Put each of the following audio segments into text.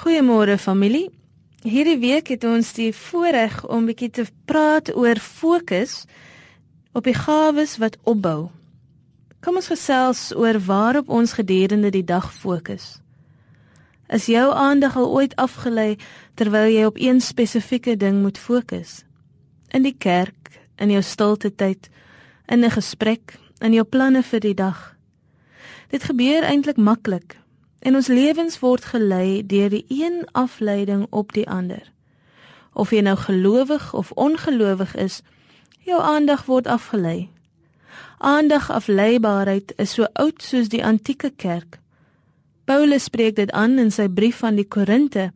Goeiemôre familie. Hierdie week het ons die voorreg om bietjie te praat oor fokus op die gawes wat opbou. Kom ons gesels oor waarop ons gedurende die dag fokus. Is jou aandag al ooit afgelei terwyl jy op een spesifieke ding moet fokus? In die kerk, in jou stilte tyd, in 'n gesprek, in jou planne vir die dag. Dit gebeur eintlik maklik En ons lewens word gelei deur die een afleiding op die ander. Of jy nou gelowig of ongelowig is, jou aandag word afgelei. Aandagafleibaarheid is so oud soos die antieke kerk. Paulus spreek dit aan in sy brief aan die Korinte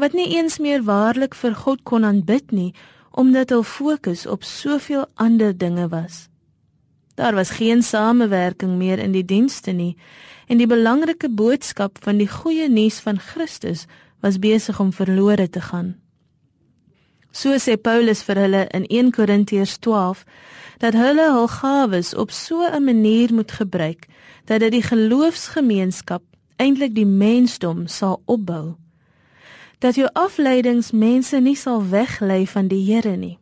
wat nie eens meer waarlik vir God kon aanbid nie omdat hul fokus op soveel ander dinge was. Daar was geen samewerking meer in die dienste nie en die belangrike boodskap van die goeie nuus van Christus was besig om verlore te gaan. So sê Paulus vir hulle in 1 Korintiërs 12 dat hulle hul gawes op so 'n manier moet gebruik dat dit die geloofsgemeenskap, eintlik die mensdom, sal opbou. Dat jou afleidings mense nie sal weglei van die Here nie.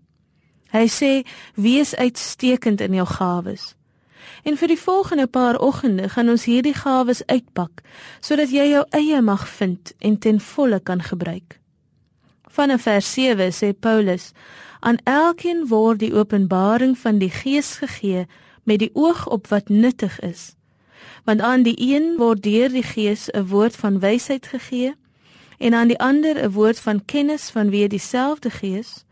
Hy sê: "Wees uitstekend in jou gawes." En vir die volgende paar oggende gaan ons hierdie gawes uitpak sodat jy jou eie mag vind en ten volle kan gebruik. Vanaf vers 7 sê Paulus: "Aan elkeen word die openbaring van die Gees gegee met die oog op wat nuttig is. Want aan die een word deur die Gees 'n woord van wysheid gegee en aan die ander 'n woord van kennis vanweë dieselfde Gees."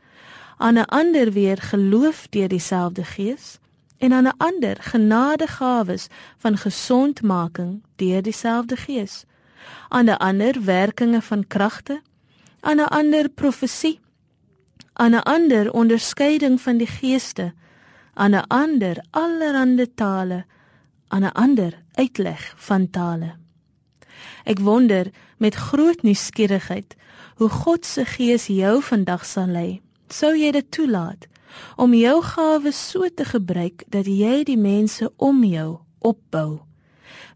Aan 'n ander weer geloof deur dieselfde Gees en aan 'n ander genadegawes van gesondmaking deur dieselfde Gees. Aan 'n ander werkinge van kragte aan 'n ander profesie aan 'n ander onderskeiding van die geeste aan 'n ander allerlei tale aan 'n ander uitleg van tale. Ek wonder met groot nuuskierigheid hoe God se gees jou vandag sal lei sou jy dit toelaat om jou gawes so te gebruik dat jy die mense om jou opbou?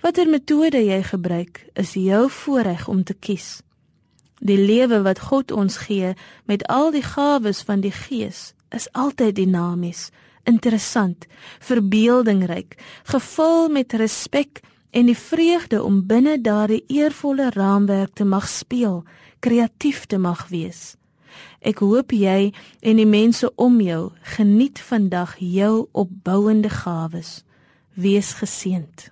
Watter metode jy gebruik is jou voorreg om te kies. Die lewe wat God ons gee met al die gawes van die gees is altyd dinamies interessant verbeeldingryk gevul met respek en die vreugde om binne daardie eervolle raamwerk te mag speel kreatief te mag wees Ek hoop jy en die mense om jou geniet vandag jou opbouende gawes. Wees geseënd.